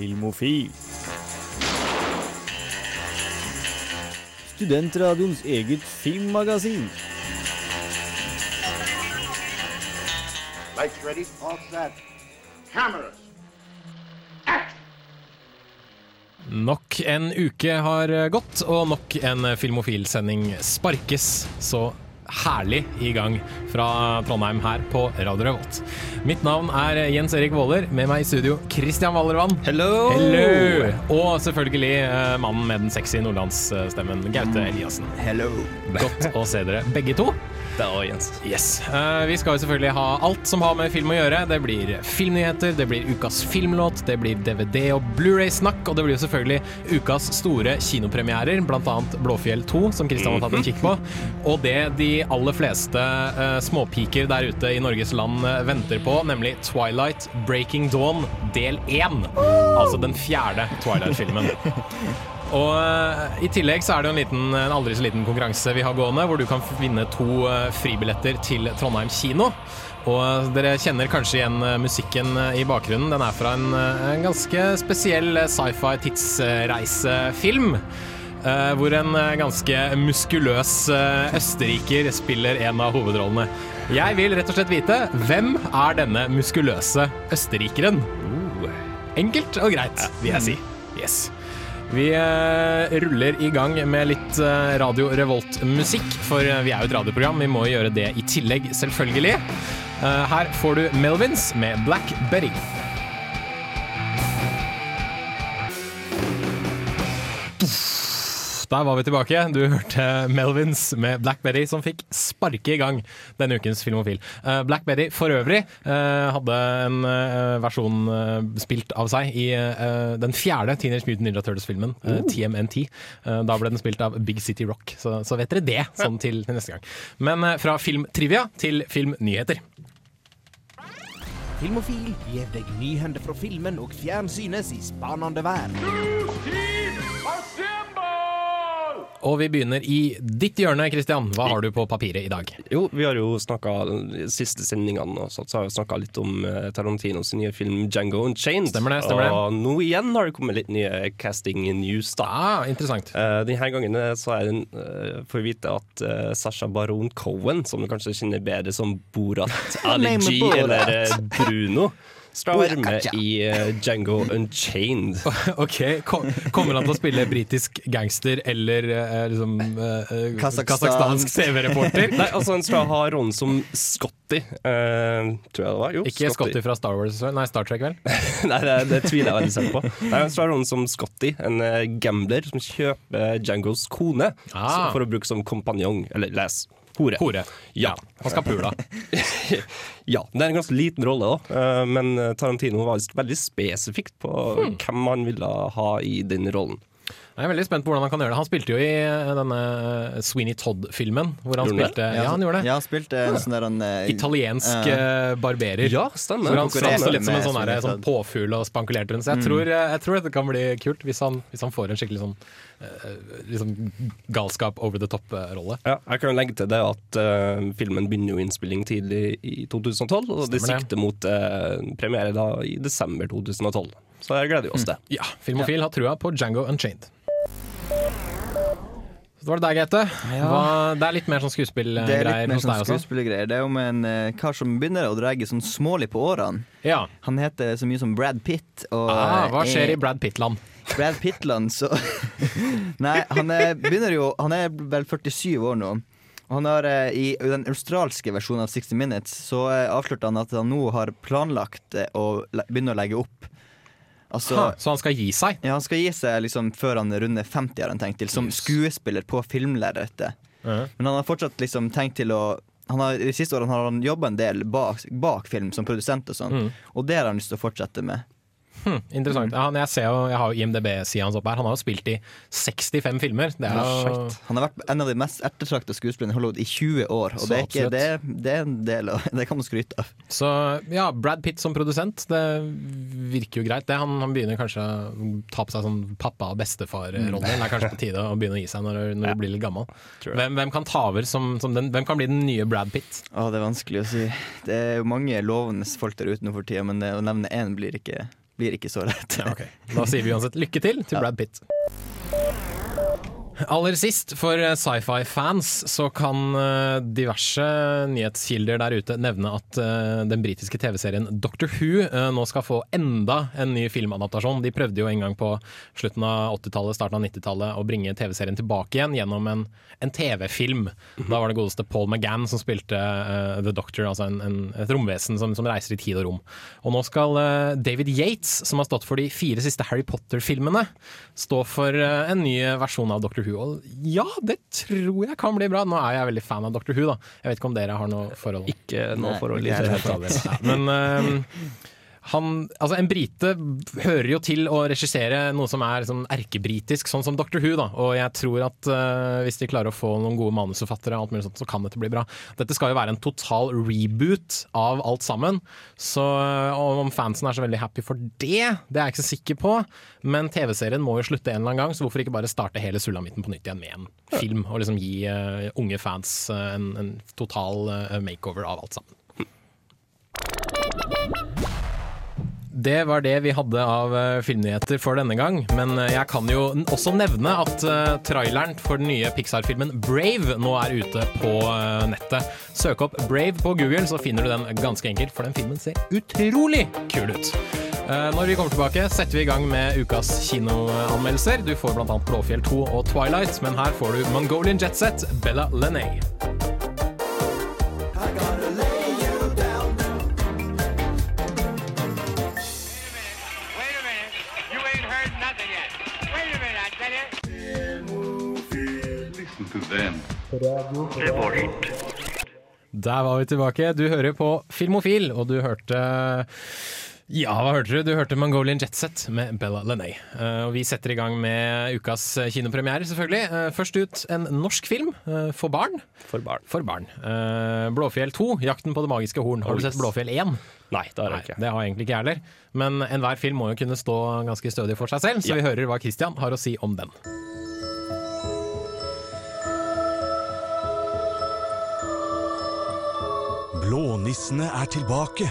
Filmofil. Studentradioens eget filmmagasin. Lights ready? All set. Cameras. Nok en uke har gått, og nok en Filmofil-sending sparkes så herlig i gang fra Trondheim her på Radio Revolt. Mitt navn er Jens Erik Våler, med meg i studio Christian Wallervann. Hello! Hello! Og selvfølgelig eh, mannen med den sexy nordlandsstemmen, Gaute Eliassen. Hello. Godt å se dere begge to. Det og Jens. Yes. Uh, vi skal jo selvfølgelig ha alt som har med film å gjøre. Det blir filmnyheter, det blir ukas filmlåt, det blir DVD og Blu-ray-snakk, og det blir jo selvfølgelig ukas store kinopremierer, bl.a. Blåfjell 2, som Kristian har tatt en kikk på. Og det de aller fleste uh, småpiker der ute i Norges land uh, venter på, nemlig Twilight Breaking Dawn del 1. Altså den fjerde Twilight-filmen. Og eh, I tillegg så er det jo en, liten, en aldri så liten konkurranse vi har gående, hvor du kan vinne to eh, fribilletter til Trondheim kino. Og eh, dere kjenner kanskje igjen musikken i bakgrunnen. Den er fra en, en ganske spesiell sci-fi tidsreisefilm. Uh, hvor en uh, ganske muskuløs uh, østerriker spiller en av hovedrollene. Jeg vil rett og slett vite hvem er denne muskuløse østerrikeren? Enkelt og greit, vil jeg si. Yes. Vi eh, ruller i gang med litt eh, Radio Revolt-musikk, for eh, vi er jo et radioprogram. Vi må gjøre det i tillegg, selvfølgelig. Her får du Melvins med Black Betty. Der var vi tilbake. Du hørte Melvins med Black Betty, som fikk sparke i gang denne ukens Filmofil. Eh, Black Betty for øvrig eh, hadde en eh, versjon spilt av seg i den fjerde Teenage Mutant Ninja Turtles-filmen, eh, TMNT. Eh, da ble den spilt av Big City Rock, så, så vet dere det sånn til, neste gang. Men fra filmtrivia til filmnyheter. Filmofil gir deg nyhender fra filmen og fjernsynets i spanende verden. Og vi begynner i ditt hjørne, Christian. Hva har du på papiret i dag? Jo, vi har jo snakka siste sendingene og så har vi snakka litt om eh, Tarantinos nye film 'Django Unchained'. Stemmer det, stemmer det. Og nå igjen har det kommet litt nye casting news, da. Ah, interessant. Uh, denne gangen eh, så er den, uh, får vi vite at uh, Sasha Baron Cohen, som du kanskje kjenner bedre som Borat Ali G eller Bruno, skal være med i eh, Django Unchained. Ok, ko- Kommer han til å spille britisk gangster eller eh, liksom uh, eh, kasakhstansk TV-reporter? Nei, altså Han skal ha rollen som Scotty, uh, tror jeg det var. Jo, Ikke Scotty fra Star Wars, nei Star Trek, vel? Nei, det, det tviler jeg veldig sterkt på. Nei, Han skal ha rollen som Scotty, en gambler som kjøper Djangos kone Ah. for å bruke som kompanjong. Eller les hore. Hore. Ja. Han skal pule. ja. Det er en ganske liten rolle, da. Eh, men eh, Tarantino var veldig spesifikt på Hmm. hvem han ville ha i den rollen. Jeg er veldig spent på hvordan han kan gjøre det. Han spilte jo i eh, denne Sweeney Todd-filmen. Hvor han det? spilte Ja, han gjorde det. Ja, han spilte en sånn der en, eh, Italiensk uh, barberer. Ja, stemmer. Hvor han satt litt som en sånn, der, sånn påfugl og spankulerte rundt. Så jeg, tror, eh, jeg tror dette kan bli kult, hvis han, hvis han får en skikkelig sånn eh, liksom galskap over the top-rolle. Ja, jeg kan legge til det at uh, filmen begynner jo innspilling tidlig i 2012, og det sikter mot uh, premiere da i desember 2012. Så jeg gleder vi oss til. Ja, Filmofil har trua på Django Unchained. Så var det deg, Gaute. Ja. Det er litt mer sånn er skuespillgreier hos sånn deg også? skuespillergreier. Det er om en eh, kar som begynner å dra sånn smålig på årene. Ja. Han heter så mye som Brad Pitt. Og Ah, hva skjer skjer i Brad Pitt-land? Brad Pittland, så Nei, han er, begynner jo Han er vel 47 år nå. Og han har eh, I den australske versjonen av 60 Minutes Så eh, avslørte han at han nå har planlagt å begynne å legge opp. Altså Ha, så han skal gi seg? ja, Han skal gi seg liksom før han runder 50, har han tenkt til, som skuespiller på filmlerretet. Ja. Men han har fortsatt liksom tenkt til å han har, De siste årene har han jobba en del bak, bak film som produsent, og sånn Mm. Og det har han lyst til å fortsette med. Hm, interessant. Ja, han- jeg, ser jo, jeg har jo IMDb-sida hans oppe her. Han har jo spilt i 65 filmer. Det er jo Han har vært en av de mest ettertraktede skuespillerne i Hollywood i 20 år. Og det er, ikke, det, det er en del av Det kan man skryte av. Så ja, Brad Pitt som produsent, det virker jo greit. Det. Han, han begynner kanskje å ta på seg sånn pappa- og bestefar-rolle. Det er kanskje på tide å begynne å gi seg når, når du blir litt gammel. Hvem, hvem kan ta over som, som den, Hvem kan bli den nye Brad Pitt? Å, det er vanskelig å si. Det er jo mange lovende folk der ute nå for tida, men det, å nevne én blir ikke blir ikke så lett. Ja, okay. Da sier vi uansett lykke til til Brad Pitt. Aller sist, for eh, sci-fi-fans, så kan eh, diverse nyhetskilder der ute nevne at eh, den britiske TV-serien Doctor Who nå skal få enda en ny filmadaptasjon. De prøvde jo en gang på slutten av 80-tallet, starten av 90-tallet å bringe TV-serien tilbake igjen gjennom en, en TV-film. Da var det godeste Paul McGann som spilte uh, The Doctor, altså en, en, et romvesen som, som reiser i tid og rom. Og nå skal uh, David Yates, som har stått for de fire siste Harry Potter-filmene, stå for uh, en ny versjon av Doctor Who. Og ja, det tror jeg kan bli bra. Nå er jeg veldig fan av Doctor Who, da. Jeg vet ikke om dere har noe forhold. Ikke noe Nei, forhold i ikke. Ja, men eh, han, altså en brite hører jo til å regissere noe som er sånn erkebritisk, sånn som Doctor Who. da, Og jeg tror at uh, hvis de klarer å få noen gode manusforfattere, og alt mulig sånt, så kan dette bli bra. Dette skal jo være en total reboot av alt sammen. Så eh, om fansen er så veldig happy for det, det er jeg ikke så sikker på. Men TV-serien må jo slutte en eller annen gang, så hvorfor ikke bare starte hele sulamitten på nytt igjen med en film? Og liksom gi uh, unge fans uh, en, en total makeover av alt sammen. Det var det vi hadde av eh, filmnyheter for denne gang. Men eh, jeg kan jo også nevne at eh, traileren for den nye Pixar-filmen Brave nå er ute på nettet. Søk opp Brave på Google, så finner du den ganske enkelt, for den filmen ser utrolig kul ut. Når vi kommer tilbake, setter vi i gang med ukas kinoanmeldelser. Du får bl.a. Blåfjell 2 og Twilight, men her får du Mongolian Jetset, Bella Lenay. Them. Der var vi tilbake. Du hører på Filmofil, og du hørte ja, hva hørte du? Du hørte Mongolian Jetset med Bella Lenay. Eh, og vi setter i gang med ukas kinopremiere, selvfølgelig. Eh, først ut en norsk film eh, for barn. For barn. For barn. Eh, Blåfjell 2, 'Jakten på det magiske horn'. Har du sett Blåfjell 1? Nei, det har jeg ikke. det har egentlig ikke jeg heller. Men enhver film må jo kunne stå ganske stødig for seg selv, så vi hører hva Christian har å si om den. Blånissene er tilbake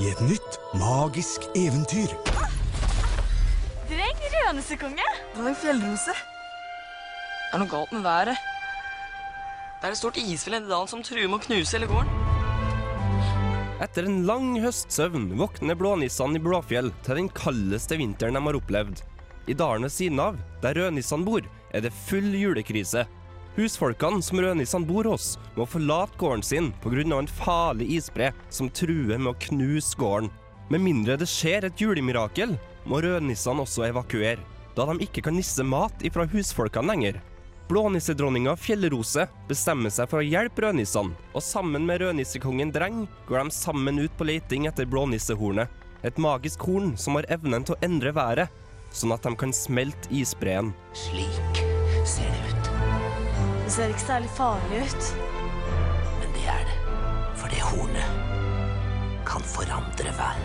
i et nytt magisk eventyr. Dreng, rødnissekonge. Du er en fjellrose. Det er noe galt med været. Det er et stort isfjell i dalen som truer med å knuse hele gården. Etter en lang høstsøvn våkner blånissene i Blåfjell til den kaldeste vinteren de har opplevd. I dalen ved siden av, der rødnissene bor, er det full julekrise. Husfolkene som rødnissene bor hos, må forlate gården sin pga. en farlig isbre som truer med å knuse gården. Med mindre det skjer et julemirakel, må rødnissene også evakuere, da de ikke kan nisse mat ifra husfolkene lenger. Blånissedronninga Fjellrose bestemmer seg for å hjelpe rødnissene, og sammen med rødnissekongen Dreng går de sammen ut på leiting etter blånissehornet. Et magisk horn som har evnen til å endre været, sånn at de kan smelte isbreen. Slik ser det ut. Det ser ikke særlig farlig ut. Men det er det. For det hornet kan forandre vær.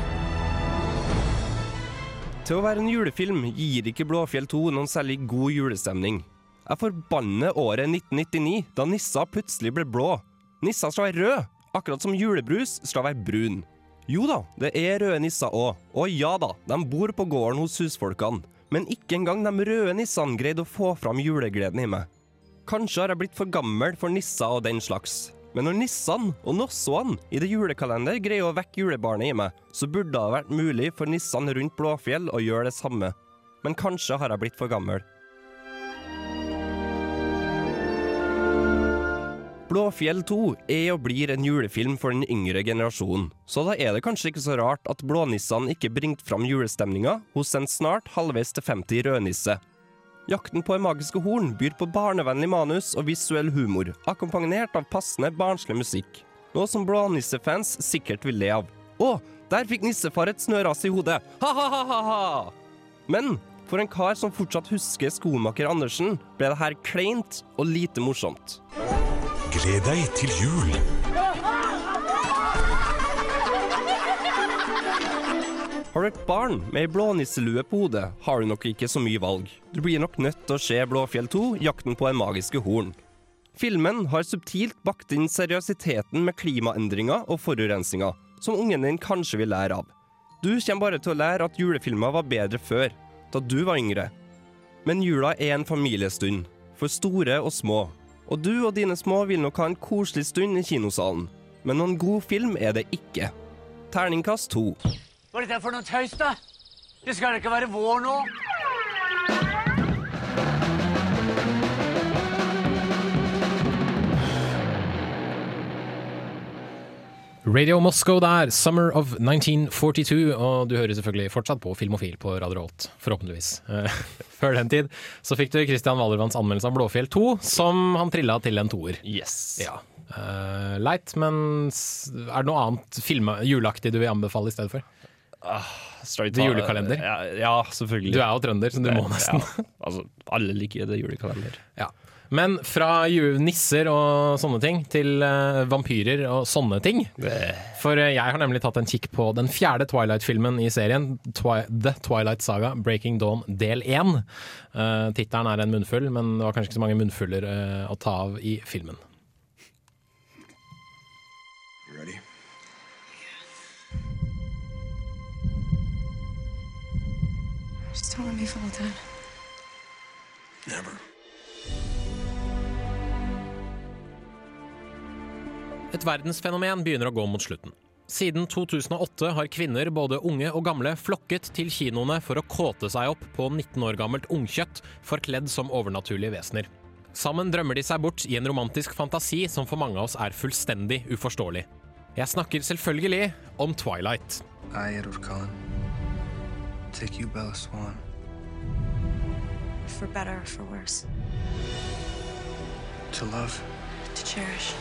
Til å være en julefilm gir ikke Blåfjell 2 noen særlig god julestemning. Jeg forbanner året 1999, da nissa plutselig ble blå. Nissa skal være rød, akkurat som julebrus skal være brun. Jo da, det er røde nisser òg, og ja da, de bor på gården hos husfolkene. Men ikke engang de røde nissene greide å få fram julegleden i meg. Kanskje har jeg blitt for gammel for nisser og den slags. Men når nissene og nossoene i det julekalender greier å vekke julebarnet i meg, så burde det ha vært mulig for nissene rundt Blåfjell å gjøre det samme. Men kanskje har jeg blitt for gammel. Blåfjell 2 er og blir en julefilm for den yngre generasjonen, så da er det kanskje ikke så rart at blånissene ikke bringte fram julestemninga hos en snart halvveis til 50 rødnisse. Jakten på det magiske horn byr på barnevennlig manus og visuell humor, akkompagnert av passende barnslig musikk. Noe som blånissefans sikkert vil le av. Å, der fikk nissefar et snøras i hodet! Ha-ha-ha-ha! Men for en kar som fortsatt husker skomaker Andersen, ble det her kleint og lite morsomt. Gled deg til jul. Har du et barn med ei blånisselue på hodet, har du nok ikke så mye valg. Du blir nok nødt til å se Blåfjell 2, Jakten på en magiske horn. Filmen har subtilt bakt inn seriøsiteten med klimaendringer og forurensninger, som ungen din kanskje vil lære av. Du kommer bare til å lære at julefilmer var bedre før, da du var yngre. Men jula er en familiestund, for store og små. Og du og dine små vil nok ha en koselig stund i kinosalen. Men noen god film er det ikke. Terningkast to. Hva er dette for noe tøys, da? Det skal da ikke være vår nå? Radio Moscow der, Summer of 1942, og du hører selvfølgelig fortsatt på Filmofil på Radio Holt, forhåpentligvis. Eh, Før den tid så fikk du Christian Valervanns anmeldelse av Blåfjell 2, som han trilla til en toer. Yes. Ja. Uh, leit, men er det noe annet filme, juleaktig du vil anbefale i stedet for? Vi Det julekalender? Ja, ja, selvfølgelig. Du er jo trønder, så du må nesten. Ja, altså, alle liker det julekalender. Ja. Men fra nisser og sånne ting til eh, vampyrer og sånne ting. For eh, jeg har nemlig tatt en kikk på den fjerde Twilight-filmen i serien, Twi The Twilight Saga Breaking Dawn del 1. Uh, Tittelen er en munnfull, men det var kanskje ikke så mange munnfuller uh, å ta av i filmen. Just me for all time? Never. Et verdensfenomen begynner å gå mot slutten. Siden 2008 har kvinner, både unge og gamle, flokket til kinoene for å kåte seg opp på 19 år gammelt ungkjøtt forkledd som overnaturlige vesener. Sammen drømmer de seg bort i en romantisk fantasi som for mange av oss er fullstendig uforståelig. Jeg snakker selvfølgelig om Twilight. I, Edward Cullen, take you, Bella Swan, For better or for worse. to love. To cherish.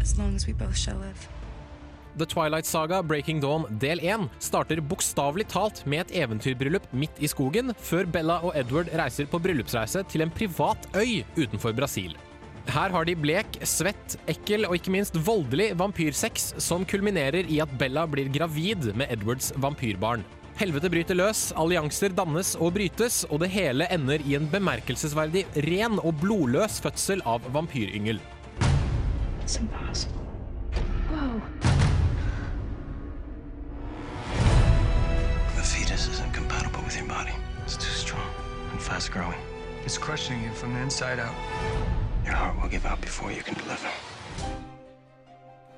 As long as we both shall live. The Twilight Saga Breaking Dawn del 1 starter bokstavelig talt med et eventyrbryllup midt i skogen, før Bella og Edward reiser på bryllupsreise til en privat øy utenfor Brasil. Her har de blek, svett, ekkel og ikke minst voldelig vampyrsex, som kulminerer i at Bella blir gravid med Edwards vampyrbarn. Helvete bryter løs, allianser dannes og brytes, og det hele ender i en bemerkelsesverdig ren og blodløs fødsel av vampyryngel. Body. It's too strong and fast growing. It's crushing you from the inside out.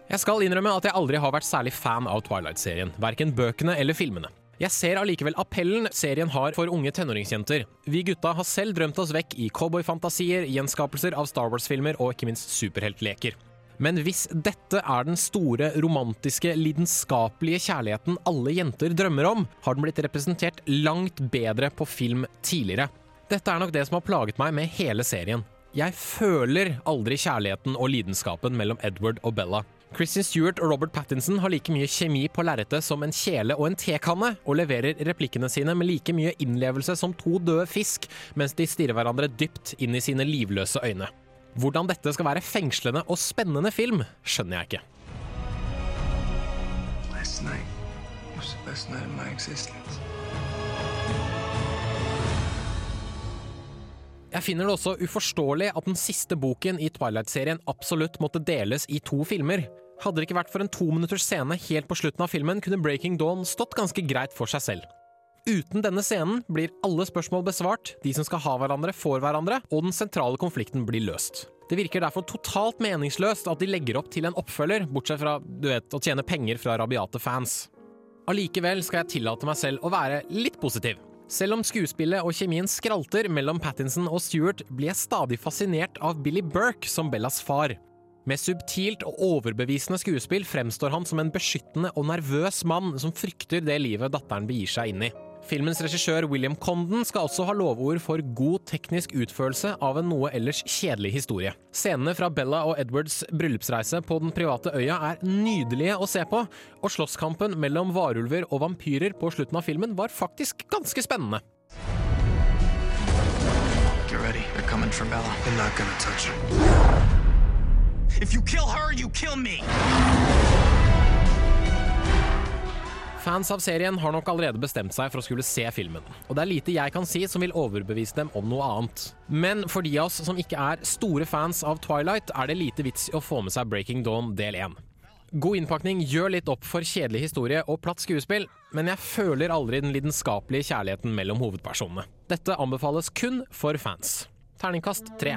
Jeg skal innrømme at jeg aldri har vært særlig fan av Twilight-serien, verken bøkene eller filmene. Jeg ser allikevel appellen serien har for unge tenåringsjenter. Vi gutta har selv drømt oss vekk i cowboyfantasier, gjenskapelser av Star Wars-filmer og ikke minst superheltleker. Men hvis dette er den store, romantiske, lidenskapelige kjærligheten alle jenter drømmer om, har den blitt representert langt bedre på film tidligere. Dette er nok det som har plaget meg med hele serien. Jeg føler aldri kjærligheten og lidenskapen mellom Edward og Bella. Christian Stewart og Robert Pattinson har like mye kjemi på lerretet som en kjele og en tekanne, og leverer replikkene sine med like mye innlevelse som to døde fisk, mens de stirrer hverandre dypt inn i sine livløse øyne. Hvordan dette skal være fengslende og spennende film, skjønner jeg ikke. Last night was the best night of my existence. Jeg finner det også uforståelig at den siste boken i Twilight-serien absolutt måtte deles i to filmer. Hadde det ikke vært for en tominutters scene helt på slutten av filmen, kunne Breaking Dawn stått ganske greit for seg selv. Uten denne scenen blir alle spørsmål besvart, de som skal ha hverandre, får hverandre, og den sentrale konflikten blir løst. Det virker derfor totalt meningsløst at de legger opp til en oppfølger, bortsett fra du vet, å tjene penger fra rabiate fans. Allikevel skal jeg tillate meg selv å være litt positiv. Selv om skuespillet og kjemien skralter mellom Pattinson og Stewart, blir jeg stadig fascinert av Billy Burke som Bellas far. Med subtilt og overbevisende skuespill fremstår han som en beskyttende og nervøs mann som frykter det livet datteren begir seg inn i. Filmens regissør William Condon skal også ha lovord for god teknisk utførelse av en noe ellers kjedelig historie. Scenene fra Bella og Edwards bryllupsreise på den private øya er nydelige å se på, og slåsskampen mellom varulver og vampyrer på slutten av filmen var faktisk ganske spennende. Get ready. They're coming for Bella. They're not gonna touch her. If you kill her, you kill me! Fans av serien har nok allerede bestemt seg for å skulle se filmen, og det er lite jeg kan si som vil overbevise dem om noe annet. Men for de av oss som ikke er store fans av Twilight, er det lite vits i å få med seg Breaking Dawn del 1. God innpakning gjør litt opp for kjedelig historie og platt skuespill, men jeg føler aldri den lidenskapelige kjærligheten mellom hovedpersonene. Dette anbefales kun for fans. Terningkast tre.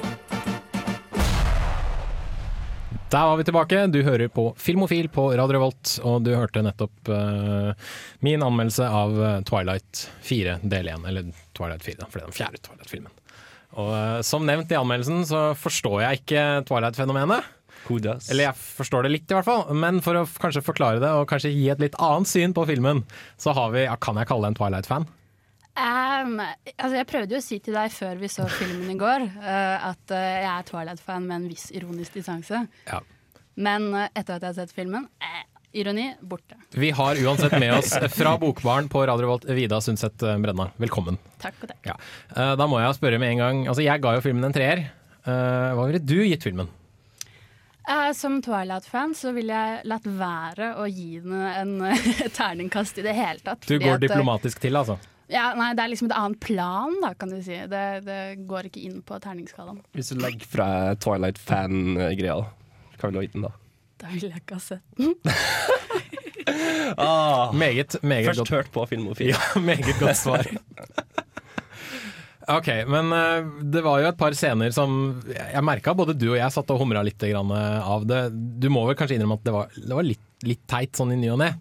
Der var vi tilbake. Du hører på Filmofil på Radio Revolt, og du hørte nettopp uh, min anmeldelse av eh, Twilight 4 del 1. Eller Twilight 4, da, for det er den fjerde Twilight-filmen. Og uh, som nevnt i anmeldelsen, så forstår jeg ikke Twilight-fenomenet. Eller jeg forstår det litt, i hvert fall. Men for å kanskje forklare det, og kanskje gi et litt annet syn på filmen, så har vi ja, Kan jeg kalle det en Twilight-fan? Um, altså jeg prøvde jo å si til deg før vi så filmen i går, uh, at uh, jeg er Twilight-fan med en viss ironisk distanse. Ja. Men uh, etter at jeg har sett filmen, eh, ironi borte. Vi har uansett med oss fra Bokbaren på Radio Volt Vida Sundset Brenna. Velkommen. Takk og takk. Ja. Da må jeg spørre med en gang. Altså, jeg ga jo filmen en treer. Hva ville du gitt filmen? Som Twilight-fan så ville jeg latt være å gi den en terningkast i det hele tatt. Du går at, diplomatisk til, altså? Ja, nei, Det er liksom et annet plan, da, kan du si. Det, det går ikke inn på terningsskalaen. Hvis du legger fra Twilight-fan-greia, hva vil du ha gitt den da? Da ville jeg ikke ha sett den. Ah, Meget, meget Først godt. hørt på Filmofil. Ja, meget godt svar. Ok, men eh, det var jo et par scener som Jeg merka både du og jeg satt og humra litt grann eh, av det. Du må vel kanskje innrømme at det var, det var litt, litt teit sånn i ny og ne?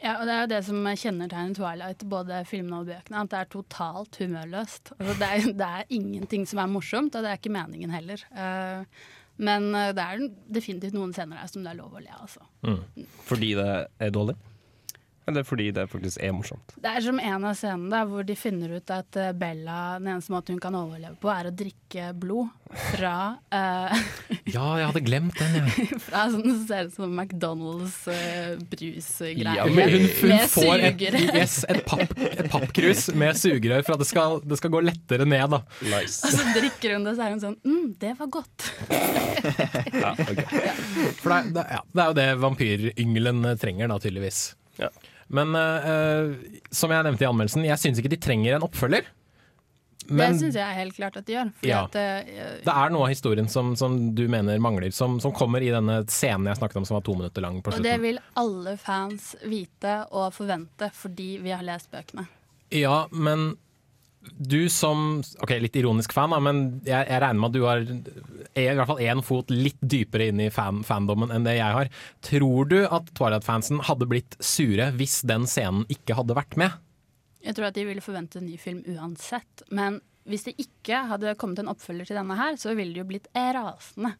Ja, og Det er jo det som kjennetegner Twilight, både filmene og bøkene. At det er totalt humørløst. Altså, det, er, det er ingenting som er morsomt, og det er ikke meningen heller. Uh, men eh, det er definitivt noen scener der som det er lov å le av. Altså. Fordi det er dårlig? Eller fordi det faktisk er morsomt? Det er som en av scenene der hvor de finner ut at eh, Bella, den eneste måten hun kan overleve på, er å drikke blod fra uh, Ja, jeg hadde glemt den, jeg. Fra sånn som ser ut som McDonald's uh, brusgreier. Ja, men hun, hun med får et, yes, et, papp, et pappkrus med sugerør for at det skal, det skal gå lettere ned. Da. Og så drikker hun det, så er hun sånn mm, det var godt. For det, det, ja, det er jo det vampyryngelen trenger, da, tydeligvis. Men eh, eh, som jeg nevnte i anmeldelsen, jeg syns ikke de trenger en oppfølger. Men det syns jeg helt klart at de gjør. Fordi Ja. at, uh, det er noe av historien som, som du mener mangler, som, som kommer i denne scenen jeg snakket om som var to minutter lang på og det vil alle fans vite og forvente fordi vi har lest bøkene. Ja, men du som Ok, litt ironisk fan, da, men jeg, jeg regner med at du har er i hvert fall én fot litt dypere inn i fan, fandommen enn det jeg har. Tror du at Twilight-fansen hadde blitt sure hvis den scenen ikke hadde vært med? Jeg tror at de ville forvente en ny film uansett. Men hvis det ikke hadde kommet en oppfølger til denne her, så ville de jo blitt rasende.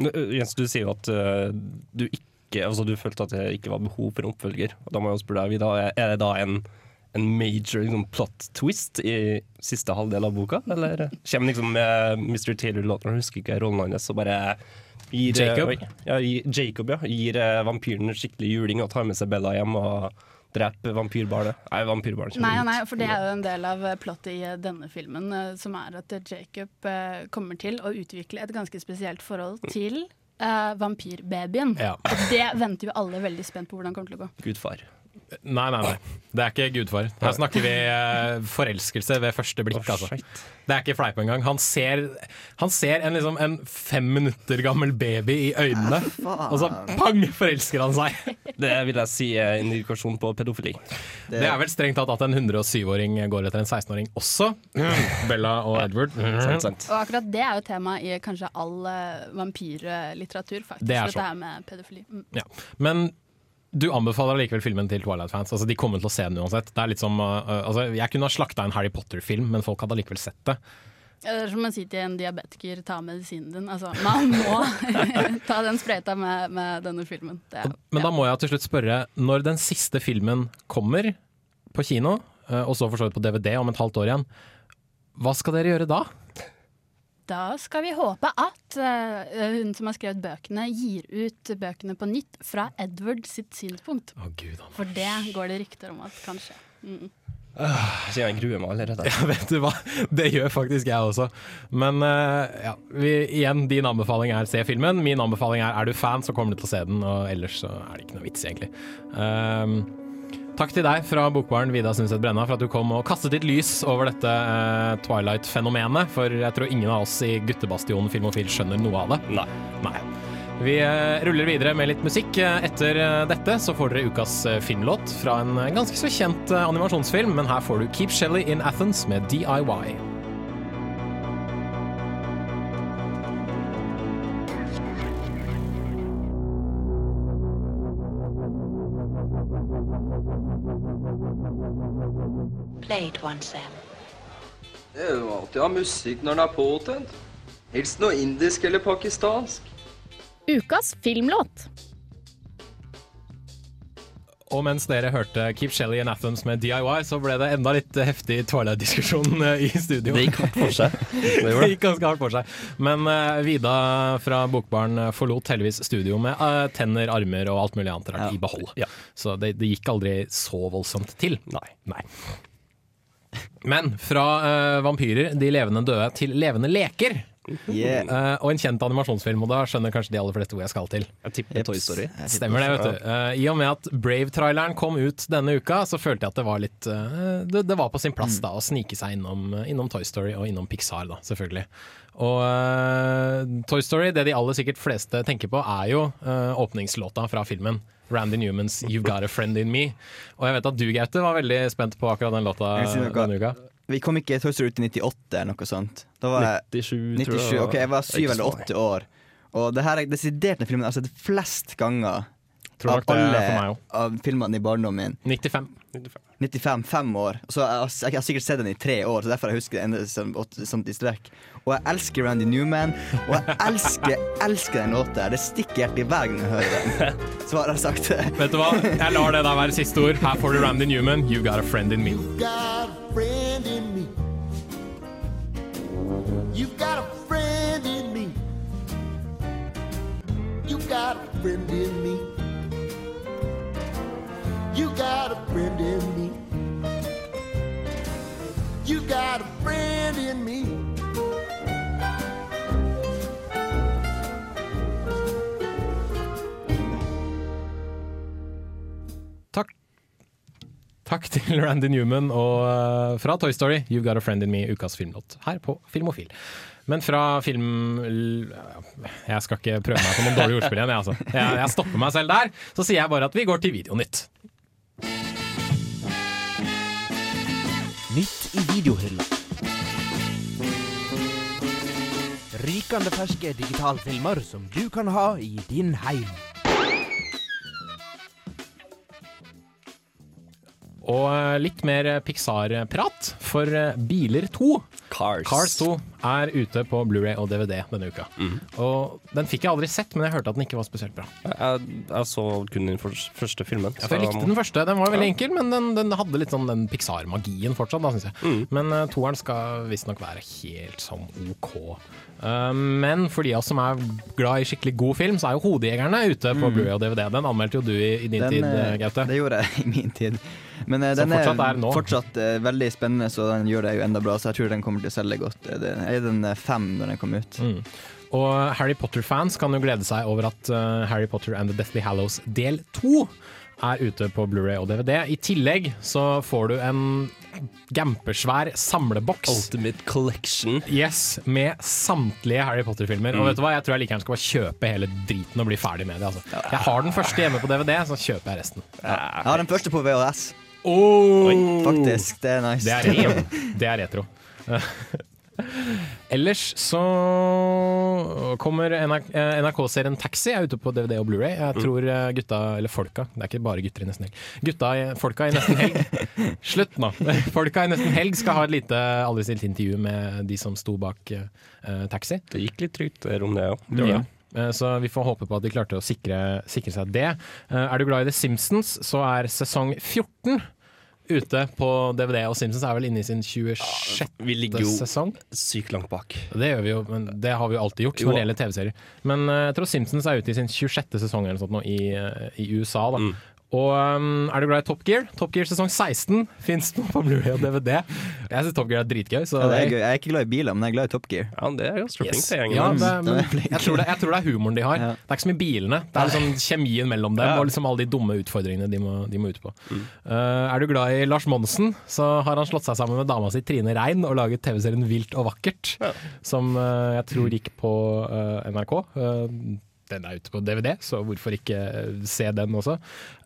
Jens, du sier jo at uh, du ikke Altså du følte at det ikke var behov for en oppfølger. Og da må jeg jo spørre deg, er det da en, en major liksom, plot twist i siste halvdel av boka? Eller kommer liksom med Mr. Taylor Lautner, husker ikke rollen hans, og bare gir, Jacob? Ja, gir, Jacob, ja. Gir eh, vampyren skikkelig juling og tar med seg Bella hjem og dreper vampyrbarnet. Nei, vampyrbarnet Nei, nei, for det er jo en del av eh, plottet i eh, denne filmen, eh, som er at eh, Jacob eh, kommer til å utvikle et ganske spesielt forhold til eh, vampyrbabyen. Ja. Og det venter jo alle veldig spent på hvordan det kommer til å gå. Gudfar. Nei, nei, nei. Det er ikke gudfar. Her snakker vi eh, forelskelse ved første blikk. altså. Det er ikke fleip engang. Han ser, han ser en, liksom, en fem minutter gammel baby i øynene, og så pang, forelsker han seg. Det vil jeg si er en indikasjon på pedofili. Det er vel strengt tatt at en 107-åring går etter en 16-åring også. Bella og Edward. Sant, sant. Og akkurat det er jo tema i kanskje all uh, vampyrlitteratur, faktisk. Det er Dette så. her med pedofili. Mm. Ja. Men du anbefaler likevel filmen til Twilight-fans. Altså, de kommer til å se den uansett. Er som, uh, altså, jeg kunne ha slakta en Harry Potter-film, men folk hadde likevel sett det. Ja, Det er som å si til en diabetiker ta medisinen din. Altså, man må ta den sprøyta med, med denne filmen. Er, Men da må jeg til slutt spørre, når den siste filmen kommer på kino, eh, og så for så vidt på DVD om et halvt år igjen, hva skal dere gjøre da? Da skal vi håpe at uh, hun som har skrevet bøkene, gir ut bøkene på nytt fra Edward sitt synspunkt. Oh, Gud, For det går det rykter om at kan skje. Mm. Uh, jeg gruer meg allerede. Ja, vet du hva? Det gjør faktisk jeg også. Men uh, ja, vi, igjen, din anbefaling er se filmen. Min anbefaling er er du fan, så kommer du til å se den. Og ellers så er det ikke noe vits, egentlig. Ehm, takk til deg fra Bokbaren, Vida Sundset Brenna, for at du kom og kastet ditt lys over dette uh, Twilight-fenomenet. For jeg tror ingen av oss i guttebastionen Filmofil skjønner noe av det. Nei. Nei. Vi uh, ruller videre med litt musikk. Eh, Etter uh, dette så får dere ukas filmlåt fra en ganske så kjent animasjonsfilm, men her får du Keep Shelly in Athens med DIY. Play it Sam. Det er jo alltid å ha musikk når den er påtent. Helst noe indisk eller pakistansk. Ukas filmlåt. Og mens dere hørte Keep Shelly and Athens med DIY, så ble det enda litt heftig Twilight-diskusjon eh, i studio. Det gikk hardt for seg. Det Det gikk ganske hardt for seg. Men uh, Vida fra Bokbaren eh, forlot heldigvis studio med uh, tenner, armer og alt mulig annet rart i behold. Så det, det gikk aldri så voldsomt til. Nei. Men fra uh, vampyrer, de levende døde, til levende leker. Yeah. Uh, og en kjent animasjonsfilm, og da skjønner kanskje de aller fleste hvor jeg skal til. Jeg tipper Toy Story. Stemmer det, vet du. Uh, I og med at Brave-traileren kom ut denne uka, så følte jeg at det var litt uh, det, det var på sin plass da å snike seg innom, innom Toy Story og innom Pixar, da, selvfølgelig. Og Toy Story, det de aller sikkert fleste tenker på, er jo åpningslåta fra filmen. Randy Newmans 'You've Got a Friend In Me'. Og jeg vet at du, Gaute, var veldig spent på akkurat den låta Jeg denne uka. Vi kom ikke Toy Story ut i 98 eller noe sånt. Da var jeg 97, tror 97. jeg. Ok, jeg var 7 eller 8 år. Og det her er desidert den filmen jeg har sett flest ganger Tror av er alle for meg også. av filmene i barndommen min. 95. 95, fem år. Så jeg, har- jeg har sikkert sett den i tre år, så derfor jeg husker den som, som i strekk. Og jeg elsker Randy Newman, og jeg elsker, elsker den låta. Det stikker hjertet i hver gang jeg hører den. Så har jeg sagt det. Vet du hva? Jeg lar det der være siste ord. Her får du Randy Newman, 'You Got a Friend In Me'. got a friend in me. You've got a friend in me. You got a friend in me. Til Randy Newman og eh, fra Toy Story, 'You've Got a Friend In Me', ukas filmlåt her på Filmofil. Men fra film... Jeg skal ikke prøve meg på noen dårlige ordspill igjen. Jeg, altså. jeg stopper meg selv der. Så sier jeg bare at vi går til Videonytt. Nytt i videohylla. Rykende ferske digitalfilmer som du kan ha i din heim. Og eh, litt mer Pixar-prat, for eh, Biler 2 Cars. 2 er ute på Blu-ray og DVD denne uka. Og Den fikk jeg aldri sett, men jeg hørte at den ikke var spesielt bra. Jeg, jeg så kun den første filmen. Ja, for jeg likte den første. Den var veldig enkel, men den, den hadde litt sånn den Pixar-magien fortsatt, da, synes jeg. Men uh, toeren skal visstnok være helt sånn OK. Uh, men for de av oss som er glad i skikkelig god film, så er jo 'Hodejegerne' ute på Mm. Blu-ray og DVD. Den anmeldte jo du i, i din Den, tid, Gaute. Det gjorde jeg i min tid. Men eh, den fortsatt er er fortsatt eh, veldig spennende, så den gjør det jo enda bra. Så jeg tror den kommer til å selge godt. Eh, Det er den eh, fem når den kommer ut. Mm. Og Harry Potter-fans kan jo glede seg over at uh, Harry Potter and the Deathly Hallows del 2 er ute på Blu-ray og DVD. I tillegg så får du en gampersvær samleboks. Ultimate Collection. Yes, med samtlige Harry Potter-filmer. Og Mm. vet du hva, jeg tror jeg like gjerne skal bare kjøpe hele driten og bli ferdig med det. Altså. Jeg har den første hjemme på DVD, så kjøper jeg resten. Jeg har den første på VHS. Oh. Faktisk, det er nice. Det er, re- det er retro. Ellers så kommer NRK eh, NRK-serien Taxi er ute på DVD og Blu-ray. Jeg Mm. tror eh, gutta, eller folka, det er ikke bare gutter i Nesten Helg, gutta, folka i Nesten Helg Slutt nå! Folka i Nesten Helg skal ha et lite aldri stilt intervju med de som sto bak uh, Taxi. Det gikk litt trygt der om det òg. Ja. Eh, Så vi får håpe på at de klarte å sikre, sikre seg det. Eh, Er du glad i The Simpsons, så er sesong 14 ute på DVD, og Simpsons er vel inne i sin 26. sesong Vi ligger jo sesong. sykt langt bak. Det gjør vi jo, men det har vi jo alltid gjort Jo. når det gjelder TV-serier. Men eh, jeg tror Simpsons er ute i sin 26. sesong eller sånt nå i, i USA. da. Mm. Og um, er du glad i Top Gear? Top Gear sesong 16 fins nå på Blu-ray og DVD. Jeg syns Top Gear er dritgøy. Så Ja, det er gøy. Jeg er ikke glad i biler, men jeg er glad i Top Gear. Ja, det er ganske Yes. flink. Ja, det, men jeg, tror det, jeg tror det er humoren de har. Ja. Det er ikke så mye bilene. Det er liksom kjemien mellom dem Ja. og liksom alle de dumme utfordringene de må, de må ut på. Mm. Uh, er du glad i Lars Monsen, så har han slått seg sammen med dama si Trine Rein og laget TV-serien Vilt og vakkert, som uh, jeg tror gikk på uh, NRK. Eh, den er ute på DVD, så hvorfor ikke eh, se den også.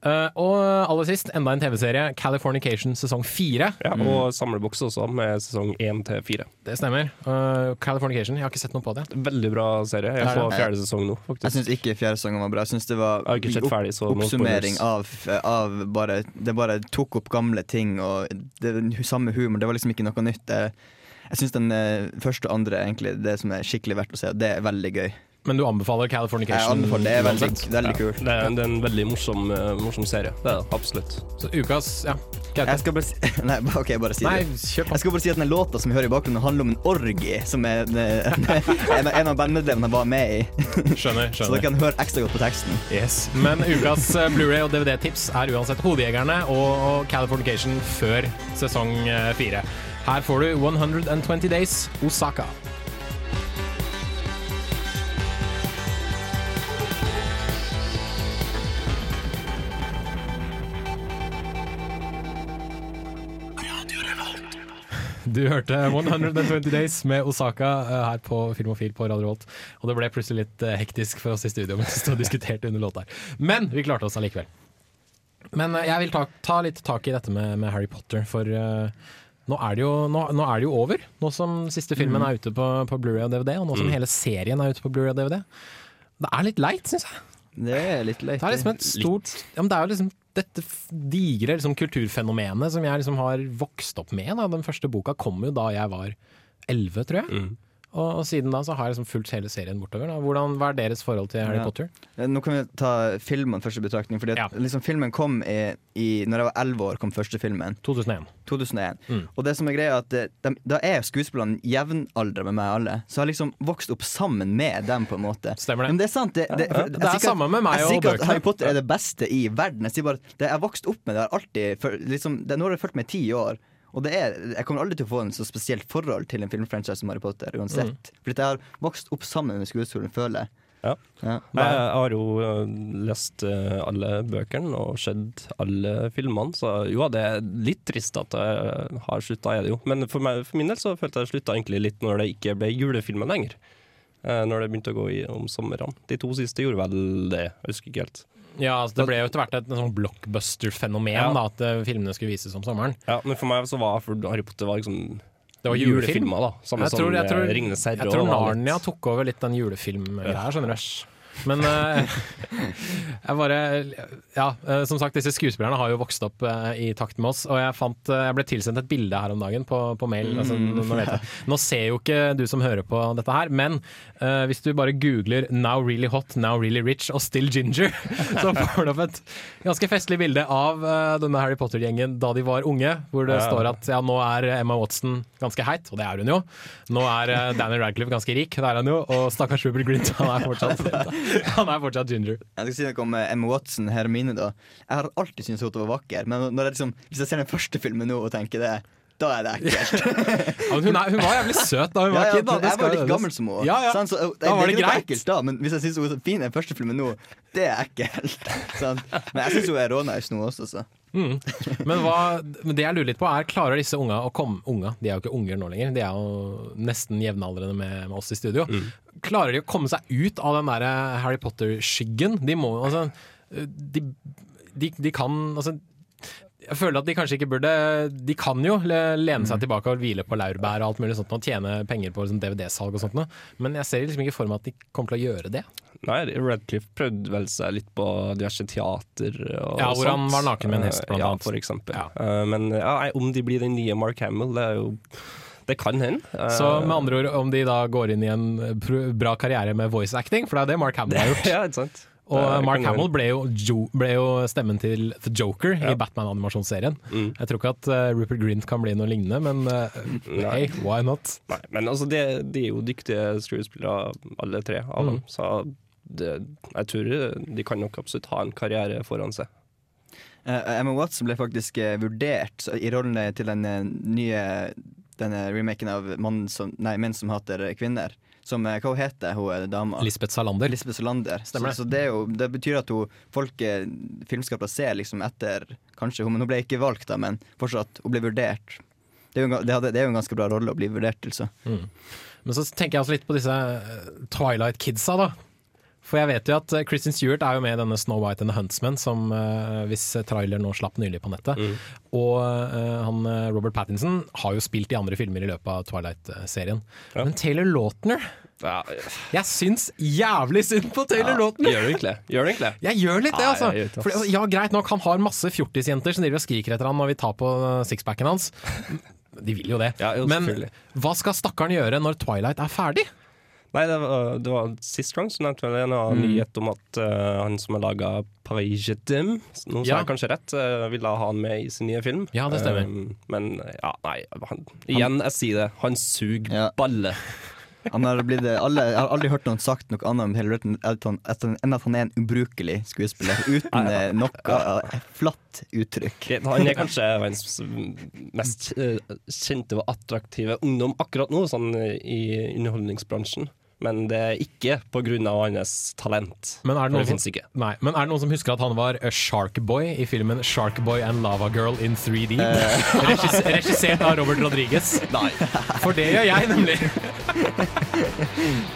Uh, og aller sist, enda en TV-serie, Californication sesong fire. Ja, og samleboks også, med sesong 1 til 4. Det stemmer. Uh, Californication, jeg har ikke sett noe på det. Veldig bra serie. Jeg får er fjerde sesong nå, Jeg faktisk. syns ikke fjerde sesongen var bra. Jeg synes det var Jeg har ikke sett ferdig, oppsummering av, av bare Det bare tok opp gamle ting, og det samme humor. Det var liksom ikke noe nytt. Jeg, jeg syns den første og andre egentlig det som er skikkelig verdt å se, og det er veldig gøy. Men du anbefaler Jeg Californication? anbefaler det. er veldig, uansett? veldig Ja. Det er, det er en veldig morsom, eh, morsom serie. Det er det, absolutt. Så ukas Ja. Jeg skal bare si Nei, ok, bare si Nei, det. Jeg skal bare si at den låta som vi hører i bakgrunnen, handler om en orgie som er, en, en av bandmedlemmene var med i. Skjønner. skjønner. Så dere kan høre ekstra godt på teksten. Yes. Men ukas eh, Blu-ray og DVD-tips er uansett Hodejegerne og, og Californication før sesong eh, fire. Her får du 120 Days Osaka. Du hørte 120 Days med Osaka eh, her på Filmofil på Radio Volt. Og det ble plutselig litt eh, hektisk for oss i studio mens vi stod og diskuterte under låta. Men vi klarte oss allikevel. Men eh, jeg vil ta, ta litt tak i dette med, med Harry Potter, for uh, nå, er det jo, nå, nå er det jo over. Nå som siste filmen Mm. er ute på, på Blu-ray og DVD, og nå som Mm. hele serien er ute på Blu-ray og DVD. Det er litt leit, syns jeg. Det er litt leit. Det er liksom et stort ja, men Det er jo liksom dette digre liksom, kulturfenomenet som jeg liksom har vokst opp med. Da. Den første boka kom jo da jeg var elleve, tror jeg. Mm. Og, og siden da så har jeg liksom fulgt hele serien bortover. Da. Hvordan, hva er deres forhold til Harry Ja. Potter? Eh, Nå kan vi ta filmen først i betraktning. Fordi ja. liksom filmen kom i, i Når jeg var elleve år, kom første filmen. 2001. 2001. Mm. Og det som er greia er at eh, de, Da er skuespillerne jevnaldra med meg alle. Så jeg har liksom vokst opp sammen med dem, på en måte. Stemmer det. Men det er sant. Det, det, for, det er samme med meg og Jeg sier ikke at. Harry Potter er det beste i verden. Jeg sier bare at det jeg har vokst opp med det. har alltid for, liksom, det, Nå har det fulgt meg i ti år. Og det er, jeg kommer aldri til å få en så spesielt forhold til en filmfranchise som Harry Potter. uansett Mm. Fordi jeg har vokst opp sammen med skuespilleren, føler jeg. Ja. Ja. Jeg, har jo øh, lest øh, alle bøkene og sett alle filmene, så jo, det er litt trist at jeg har slutta, er det jo. Men for, meg, for min del så følte jeg slutta egentlig litt når det ikke ble julefilmer lenger. Eh, Når det begynte å gå i, om somrene. De to siste gjorde vel det, jeg husker ikke helt. Ja, altså, Det ble jo etter hvert et sånn blockbuster-fenomen Ja. da, at eh, filmene skulle vises om sommeren. Ja, Men for meg så var for Harry Potter var liksom Det var julefilm. julefilmer, da. Samme Jeg som tror, tror, eh, Ringenes herre. jeg tror. Narnia tok over litt den julefilmgreia, skjønner du. Men eh, jeg bare Ja, eh, som sagt, disse skuespillerne har jo vokst opp eh, i takt med oss. Og jeg, fant, jeg ble tilsendt et bilde her om dagen på, på mail. Altså, Mm. nå, nå ser jo ikke du som hører på dette her, men uh, hvis du bare googler 'now really hot, now really rich' og 'still ginger', så får du opp et ganske festlig bilde av uh, denne Harry Potter-gjengen da de var unge, hvor det Ja. står at ja, nå er Emma Watson ganske heit, og det er hun jo. Nå er uh, Daniel Radcliffe ganske rik, det er han jo. Og stakkars Rupert Grint, han er fortsatt, han er fortsatt ginger. Jeg skal si noe om eh, Emma Watson, Hermine. da Jeg har alltid syntes hun var vakker, men jeg liksom, hvis jeg ser den første filmen nå og tenker det, da er det ekkelt. Ja, hun, er, hun var jævlig søt da hun var Ja, ja, kid. Da. jeg var litt gammel som hun. Ja, ja. Sant, så, det, Da var det greit. ekkelt da, men hvis jeg syns hun er fin i den første filmen nå, det er ekkelt. Sant? Men jeg syns hun er rånaus nå også, så. Mm. Men, hva, det jeg lurer litt på er, klarer disse unga å komme Unga, de er jo ikke unger nå lenger, de er jo nesten jevnaldrende med, med oss i studio. Klarer de å komme seg ut av den der Harry Potter-skyggen? De må altså de, de, de kan altså jeg føler at de kanskje ikke burde De kan jo lene seg tilbake og hvile på laurbær og alt mulig sånt og tjene penger på sånn DVD-salg og sånt. Men jeg ser liksom ikke for meg at de kommer til å gjøre det. Nei, Radcliffe prøvde vel seg litt på diverse teater og Ja, hvor han var naken med en hest, blant ja, annet. for eksempel. Ja. Men ja, om de blir den nye Mark Hamill, det er jo Det kan hende. Eh, Så med andre ord, om de da går inn i en bra karriere med voice acting, for det er det Mark Hamill har gjort. ja, ikke sant? Og Det Mark Hamill ble jo, jo, ble jo stemmen til The Joker Ja. i Batman-animasjonsserien. Mm. Jeg tror ikke at uh, Rupert Grint kan bli noe lignende, men uh, hey, why not? Nei, men altså, de, de er jo dyktige skuespillere, alle tre av dem. Mm. Så det, jeg tror de kan nok absolutt ha en karriere foran seg. Eh, Emma Watson ble faktisk eh, vurdert i rollen til den eh, nye denne remaken av Mannen som, nei, Menn som hater kvinner. Som, eh, hva heter hun eh, dama? Lisbeth Salander. Lisbeth Salander. Stemmer det. Så, så det, er jo, det betyr at hun, folk, eh, filmskapere ser liksom etter Kanskje hun, men hun ble ikke valgt, da, men fortsatt, hun ble vurdert. Det er jo en, det er jo en ganske bra rolle å bli vurdert til, så. Mm. Men så tenker jeg også litt på disse eh, Twilight Kidsa, da. For jeg vet jo at eh, Kristin Stewart er jo med i denne Snow White and the Huntsman, som uh, hvis trailer nå slapp nylig på nettet. Mm. Og uh, han eh, Robert Pattinson har jo spilt i andre filmer i løpet av Twilight-serien. Men Taylor Lautner Jeg syns jævlig synd på Taylor Ja, Lautner! Gjør du egentlig? Gjør egentlig? Jeg gjør litt det, altså. Ja, det, For, ja, Greit nok, han har masse fjortisjenter som driver og skriker etter han når vi tar på sixpacken hans. De vil jo det. jo, Men hva skal stakkaren gjøre når Twilight er ferdig? Nei, det var, det var sist gang så nevnte jeg en Mm. nyhet om at uh, han som har laga Paris Je t'aime, nå sa Ja. jeg kanskje rett, uh, ville ha han med i sin nye film. Ja, det stemmer. Um, men ja, nei, han, igjen, jeg sier det, han suger balle. Han har blitt, alle, jeg har aldri hørt noen sagt noe annet enn at han- er en ubrukelig skuespiller. Uten eh, noe eh, flatt uttrykk. Han er kanskje verdens mest eh, kjente og attraktive ungdom akkurat nå, sånn eh, i underholdningsbransjen. Men det er ikke av hans talent. Men er det, noen det som, ikke. Nei, men er det noen som husker at han var Sharkboy i filmen Sharkboy and Lava Girl in 3D? Regis regissert av Robert Rodriguez. Nei. For det gjør jeg, nemlig.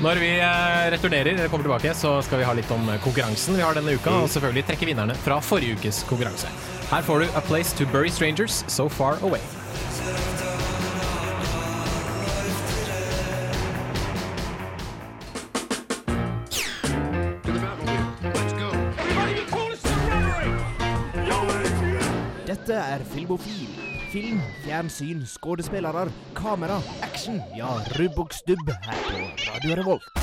Når vi eh, returnerer, eller kommer tilbake, så skal vi ha litt om konkurransen vi har denne uka, og selvfølgelig trekke vinnerne fra forrige ukes konkurranse. Her får du A Place to Bury Strangers, So Far Away. Dette er Filmofil. Film, fjernsyn, skuespillere, kamera, action. Ja, rubb og stubb her på Radio Revolt.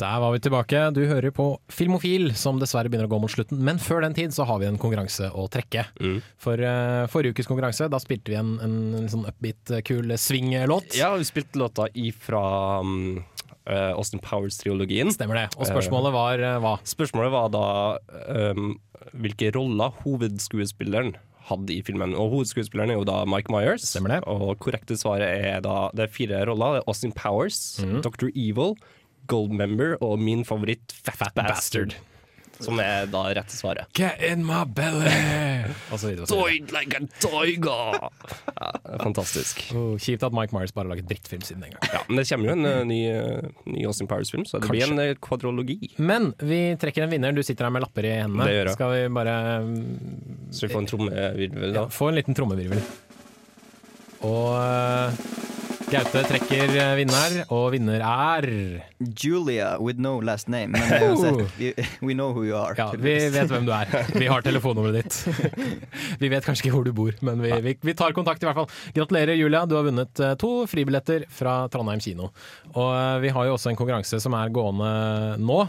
Der var vi tilbake. Du hører på Filmofil, som dessverre begynner å gå mot slutten. Men før den tid så har vi en konkurranse å trekke. For uh, forrige ukes konkurranse, da spilte vi en, en, en sånn upbeat, eh, kul swing-låt. Ja, vi spilte låta ifra um, eh, Austin Powers-triologien. Stemmer det. Og spørsmålet var uh, hva? Spørsmålet var da um, hvilke roller hovedskuespilleren hadde i filmen. Og hovedskuespilleren er jo da Mike Myers. Stemmer det. Og korrekte svaret er da Det er fire roller. Det er Austin Powers, mm. Dr. Evil, Goldmember og min favoritt Fat, Bastard. Som er da rette svaret. Get in my belly! Doid like a tiger! Ja, fantastisk. Oh, kjipt at Mike Myers bare har laget drittfilm siden den gang. Ja, men det kommer jo en uh, ny, uh, ny Austin Powers-film, så det blir en eh, kvadrologi. Men vi trekker en vinner. Du sitter her med lapper i hendene. Det gjør jeg. Skal vi bare Så vi får en trommevirvel, da. få en liten trommevirvel? Og Gaute trekker eh, vinner, og vinner er Julia with no last name. Men uansett, vi, we know who you are. Ja, vi vet hvem du er. Vi har telefonnummeret ditt. Vi vet kanskje ikke hvor du bor, men vi, vi, vi tar kontakt i hvert fall. Gratulerer, Julia. Du har vunnet eh, to fribilletter fra Trondheim kino. Og eh, vi har jo også en konkurranse som er gående nå.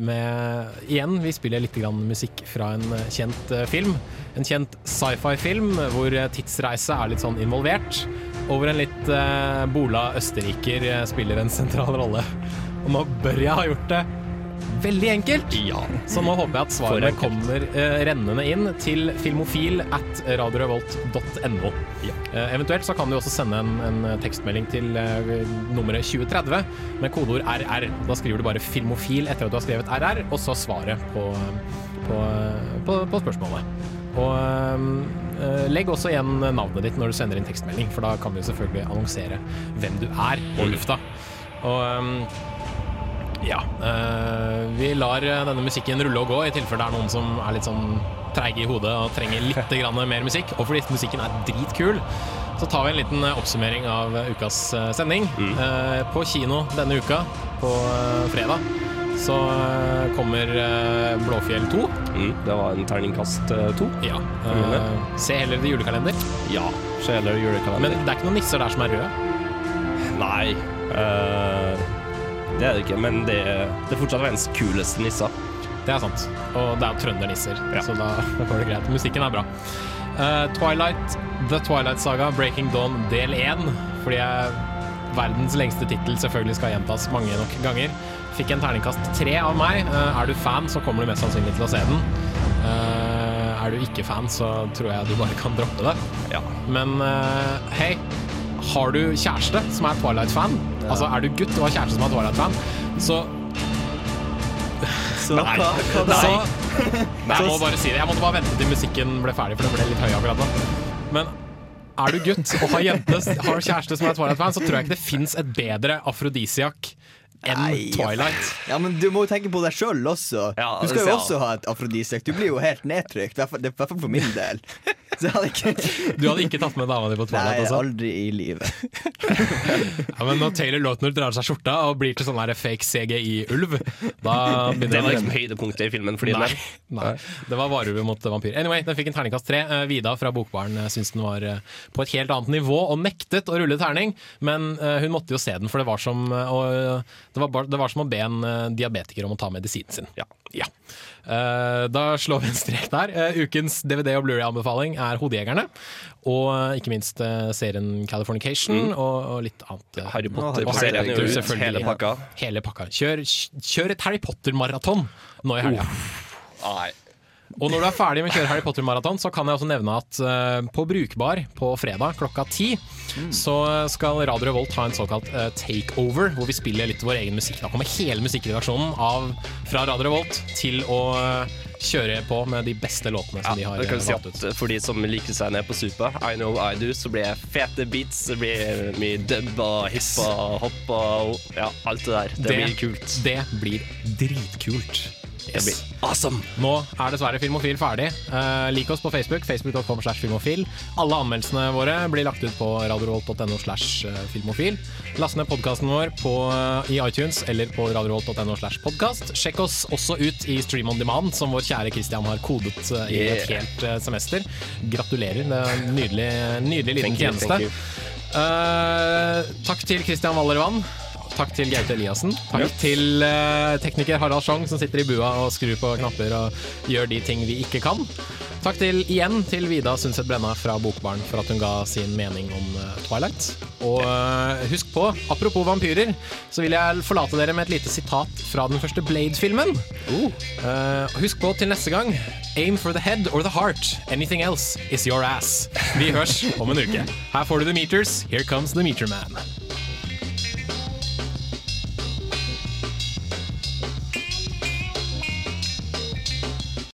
Med, igjen, vi spiller litt grann musikk fra en kjent film. En kjent sci-fi-film hvor tidsreise er litt sånn involvert. Og hvor en litt eh, bola østerriker eh, spiller en sentral rolle. Og nå bør jeg ha gjort det veldig enkelt. Så nå håper jeg at svarene kommer eh, rennende inn til filmofil at radiorevolt.no. Eh, eventuelt så kan du også sende en, en tekstmelding til eh, nummeret 2030 med kodeord RR. Da skriver du bare 'filmofil' etter at du har skrevet RR, og så svaret på, på, på, på spørsmålet. Og eh, legg også igjen navnet ditt når du sender inn tekstmelding, for da kan vi selvfølgelig annonsere hvem du er på lufta. Og eh, ja, eh, vi lar eh, denne musikken rulle og gå i tilfelle det er noen som er litt sånn treige i hodet og trenger litt grann mer musikk. Og fordi musikken er dritkul, så tar vi en liten eh, oppsummering av ukas sending. Eh, på kino denne uka, på fredag, så eh, kommer eh, Blåfjell 2. Mm, det var en terningkast 2. Ja. For min del. Eh, se heller det julekalender. Ja, se heller julekalender. Men det er ikke noen nisser der som er røde. Nei. Det er det ikke, men det, det er fortsatt verdens kuleste nisser. Det er sant. Og det er jo trøndernisser, så da går det greit. Musikken er bra. Uh, Twilight, The Twilight Saga, Breaking Dawn del 1. Fordi jeg, verdens lengste tittel selvfølgelig skal gjentas mange nok ganger. Fikk en terningkast tre av meg. Eh, er du fan, så kommer du mest sannsynlig til å se den. Eh, er du ikke fan, så tror jeg du bare kan droppe det. Ja. Men eh, hei, har du kjæreste som er Twilight-fan? Altså, er du gutt og har kjæreste som er Twilight-fan, så Så Nei. hva, hva nei. Så, Nei, jeg må bare si det. Jeg måtte bare vente til musikken ble ferdig, for det ble litt høy akkurat nå. Men er du gutt og har, jente, har kjæreste som er Twilight-fan, så tror jeg ikke det fins et bedre afrodisiak enn Nei, Twilight. Ja, men du må jo tenke på deg sjøl også. Ja, du skal jo også ha et afrodisiak. Du blir jo helt nedtrykt. I hvert fall- det I hvert fall for min del. Så jeg hadde ikke Du hadde ikke tatt med dama di på toalett? Nei, altså? aldri i livet. Ja, men når Taylor Lautner drar av seg skjorta og blir til sånn der fake CGI-ulv, da begynner Det var liksom høydepunktet i filmen. Fordi Nei, den nei, det var varulv mot vampyr. Anyway, den fikk en terningkast tre. Eh, Vida fra Bokbaren uh, syntes den var eh, på et helt annet nivå og nektet å rulle terning, men eh, hun måtte jo se den, for det var som, eh, å, det var, det var som å be en eh, diabetiker om å ta medisinen sin. Ja. Eh, da slår vi en strek der. Eh, ukens DVD- og Blu-ray-anbefaling er Hodejegerne. Og eh, ikke minst eh, serien Californication Mm. og, og litt annet. eh, Harry Potter. Og Harry Potter, ut, selvfølgelig. hele pakka. Hele pakka. Kjør, kjør et Harry Potter-maraton nå i helga. Nei. Og når du er ferdig med å kjøre Harry Potter-maraton, så kan jeg også nevne at eh, på Brukbar på fredag klokka ti, så skal Radio Revolt ha en såkalt eh, takeover, hvor vi spiller litt vår egen musikk. Da kommer hele musikkredaksjonen av, fra Radio Revolt til å eh, kjøre på med de beste låtene som de har kan si valgt ut. For de som liker seg ned på Supa, I know I do, så blir det fete beats. Det blir mye dub og hoppa og hopp og ja, alt det der. Det, blir kult. Det blir dritkult. Blir awesome. Nå er dessverre Filmofil ferdig. Uh, lik oss på Facebook, facebook.com slash filmofil. Alle anmeldelsene våre blir lagt ut på radiorolt.no slash eh, filmofil. Last ned podkasten vår på, uh, i iTunes eller på radiorolt.no slash podkast. Sjekk oss også ut i Stream on Demand, som vår kjære Christian har kodet uh, i et helt eh, semester. Gratulerer. Det er en nydelig, nydelig liten tjeneste. Eh, takk til Christian Wallervann. Takk til Gaute Eliassen. Takk Ja. til uh, tekniker Harald Schjong, som sitter i bua og skrur på knapper og gjør de ting vi ikke kan. Takk til igjen til Vida Sundset Brenna fra Bokbarn for at hun ga sin mening om uh, Twilight. Og uh, husk på, apropos vampyrer, så vil jeg forlate dere med et lite sitat fra den første Blade-filmen. Eh, husk på til neste gang Aim for the head or the heart. Anything else is your ass. Vi hørs om en uke. Her får du The Meters. Here comes The Meter Man.